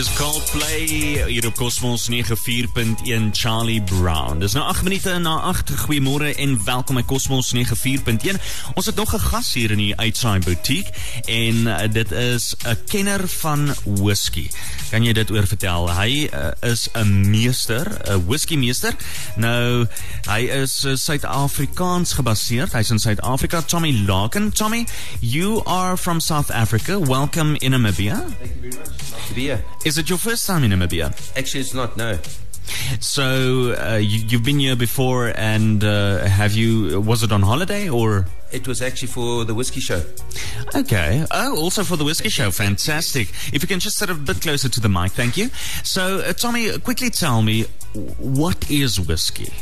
Dis Coldplay hier op Cosmos 94.1 Charlie Brown. Dis nou 8 minute na 8. Goeiemôre en welkom by Cosmos 94.1. Ons het nog 'n gas hier in die Outside Boutique en uh, dit is 'n kenner van whisky. Kan jy dit oor vertel? Hy uh, is 'n meester, 'n whisky meester. Nou, hy is uh, Suid-Afrikaans gebaseerd. Hy's in Suid-Afrika. Tommy Larkin. Tommy, you are from South Africa. Welcome in Namibia. Thank you very much. Nice to be here. Is it your first time in Namibia? Actually, it's not. No. So uh, you, you've been here before, and uh, have you? Was it on holiday or? It was actually for the whiskey show. Okay. Oh, also for the whiskey show. Fantastic. If you can just sit a bit closer to the mic, thank you. So, uh, Tommy, quickly tell me, what is whiskey?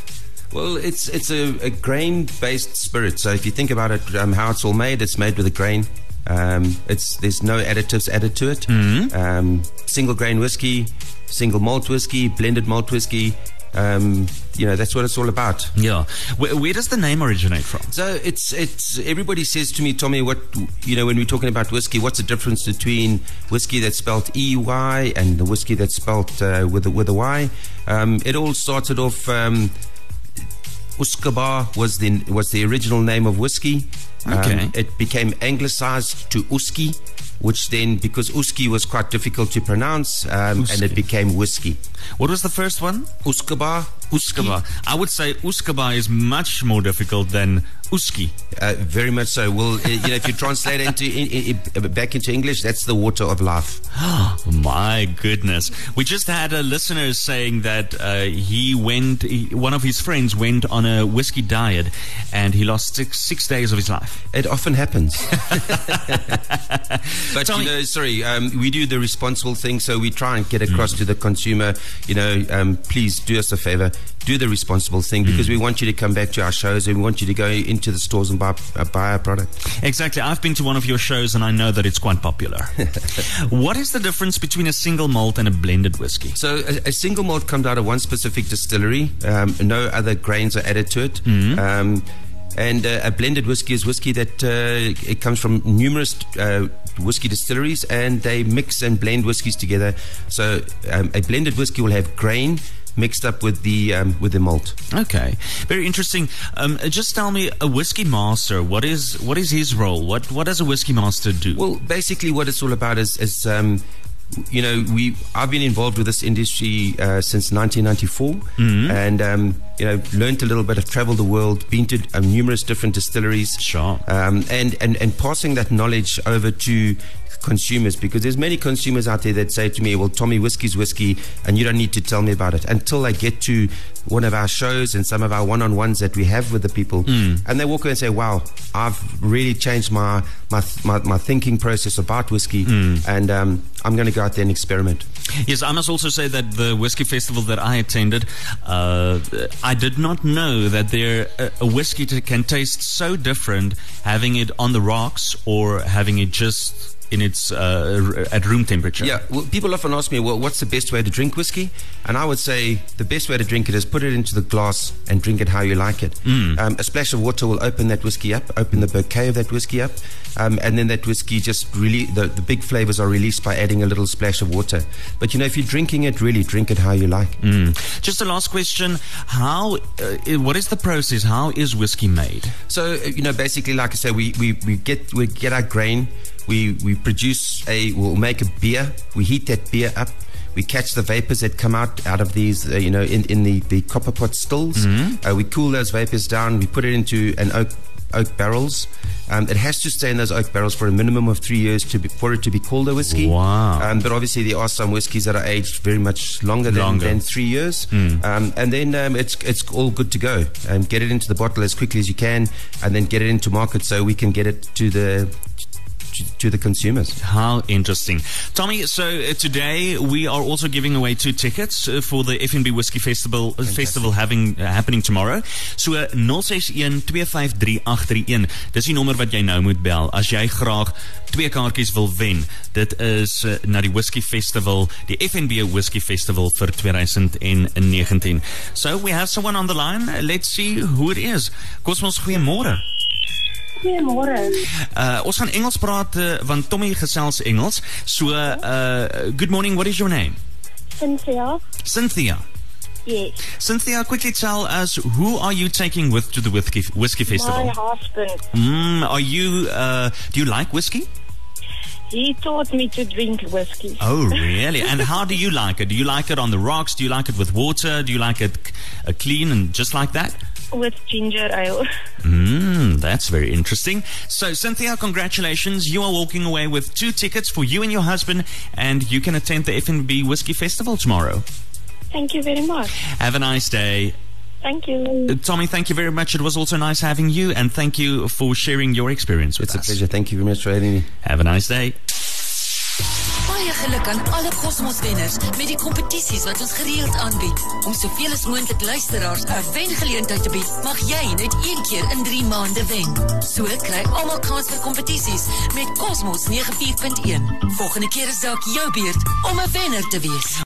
Well, it's it's a, a grain-based spirit. So if you think about it, um, how it's all made, it's made with a grain. Um, it's there's no additives added to it. Um, single grain whiskey, single malt whiskey, blended malt whiskey. Um, you know that's what it's all about. Yeah. Where, where does the name originate from? So it's it's everybody says to me, Tommy, what you know when we're talking about whiskey, what's the difference between whiskey that's spelled E Y and the whiskey that's spelled uh, with a, with a Y? Um, it all started off. Um, Usquebaugh was the was the original name of whiskey. Um, it became anglicized to Uski, which then because Uski was quite difficult to pronounce, um, and it became whiskey. What was the first one? Usquebaugh, Usquebaugh. I would say Usquebaugh is much more difficult than Uski. Uh, very much so. Well, uh, you know, if you translate it into in, in, back into English, that's the water of life. My goodness. We just had a listener saying that uh, he went, he, one of his friends went on a whiskey diet and he lost six, six days of his life. It often happens. but Tell you know, sorry, um, we do the responsible thing, so we try and get across to the consumer. You know, um, please do us a favor, do the responsible thing because we want you to come back to our shows and we want you to go into the stores and buy uh, buy our product. Exactly. I've been to one of your shows and I know that it's quite popular. what is the difference between a single malt and a blended whiskey? So a, a single malt comes out of one specific distillery. Um, no other grains are added to it. Um, and uh, a blended whiskey is whiskey that uh, it comes from numerous uh, whiskey distilleries, and they mix and blend whiskies together. So um, a blended whiskey will have grain mixed up with the um, with the malt. Okay, very interesting. Um, just tell me, a whiskey master. What is what is his role? What what does a whiskey master do? Well, basically, what it's all about is, is um, you know, we I've been involved with this industry uh, since 1994, and um, you know, learned a little bit, I've traveled the world, been to um, numerous different distilleries, Sure. um, and and and passing that knowledge over to consumers because there's many consumers out there that say to me well Tommy whiskey's whiskey and you don't need to tell me about it. Until I get to one of our shows and some of our one-on-ones that we have with the people and they walk away and say wow I've really changed my my my, my thinking process about whiskey and um, I'm going to go out there and experiment. Yes, I must also say that the whiskey festival that I attended, uh, I did not know that there a, a whiskey can taste so different having it on the rocks or having it just in its uh, at room temperature. Yeah, well, people often ask me, well, what's the best way to drink whiskey? And I would say the best way to drink it is put it into the glass and drink it how you like it. Um, a splash of water will open that whiskey up, open the bouquet of that whiskey up, um, and then that whiskey just really, the, the big flavors are released by adding a little splash of water. But you know, if you're drinking it, really drink it how you like. Mm. Just a last question: How? Uh, what is the process? How is whiskey made? So uh, you know, basically, like I say, we, we, we get we get our grain, we we produce a we'll make a beer, we heat that beer up, we catch the vapors that come out out of these, uh, you know, in in the the copper pot stills. Uh, we cool those vapors down, we put it into an oak oak barrels. Um, it has to stay in those oak barrels for a minimum of three years to be, for it to be called a whiskey. Wow. Um, but obviously, there are some whiskies that are aged very much longer than, Longer. than three years. Um, and then um, it's it's all good to go. Um, get it into the bottle as quickly as you can, and then get it into market so we can get it to the to, to the consumers. How interesting. Tommy, so uh, today we are also giving away two tickets uh, for the FNB Whiskey Festival uh, festival having uh, happening tomorrow. So uh, 0612533831. Dis die nommer wat jy nou moet bel as jy graag twee kaartjies wil wen. Dit is uh, na die Whiskey Festival, die FNB Whiskey Festival vir 2019. So we have someone on the line. Let's see who it is. Cosmos goeiemôre. Goeiemôre. Uh ons gaan Engels praat uh, want Tommy gesels Engels. So uh good morning, what is your name? Cynthia. Cynthia. Yes. Cynthia, quickly tell us who are you taking with to the whiskey whiskey festival? My husband. Mm, are you uh do you like whiskey? He taught me to drink whiskey. Oh, really? and how do you like it? Do you like it on the rocks? Do you like it with water? Do you like it uh, clean and just like that? With ginger ale. Mm, that's very interesting. So, Cynthia, congratulations. You are walking away with two tickets for you and your husband, and you can attend the FNB Whiskey Festival tomorrow. Thank you very much. Have a nice day. Thank you. Uh, Tommy, thank you very much. It was also nice having you, and thank you for sharing your experience with It's a pleasure. Thank you very much for having me. Have a nice day. Geluk aan alle Cosmos-wenners met die kompetisies wat ons gereeld aanbied. Om soveel as moontlik luisteraars 'n wengeleentheid te bied, mag jy net een keer in 3 maande wen. So kry almal kans vir kompetisies met Cosmos 94.1. Volgende keer is dalk jou beurt om 'n wenner te wees.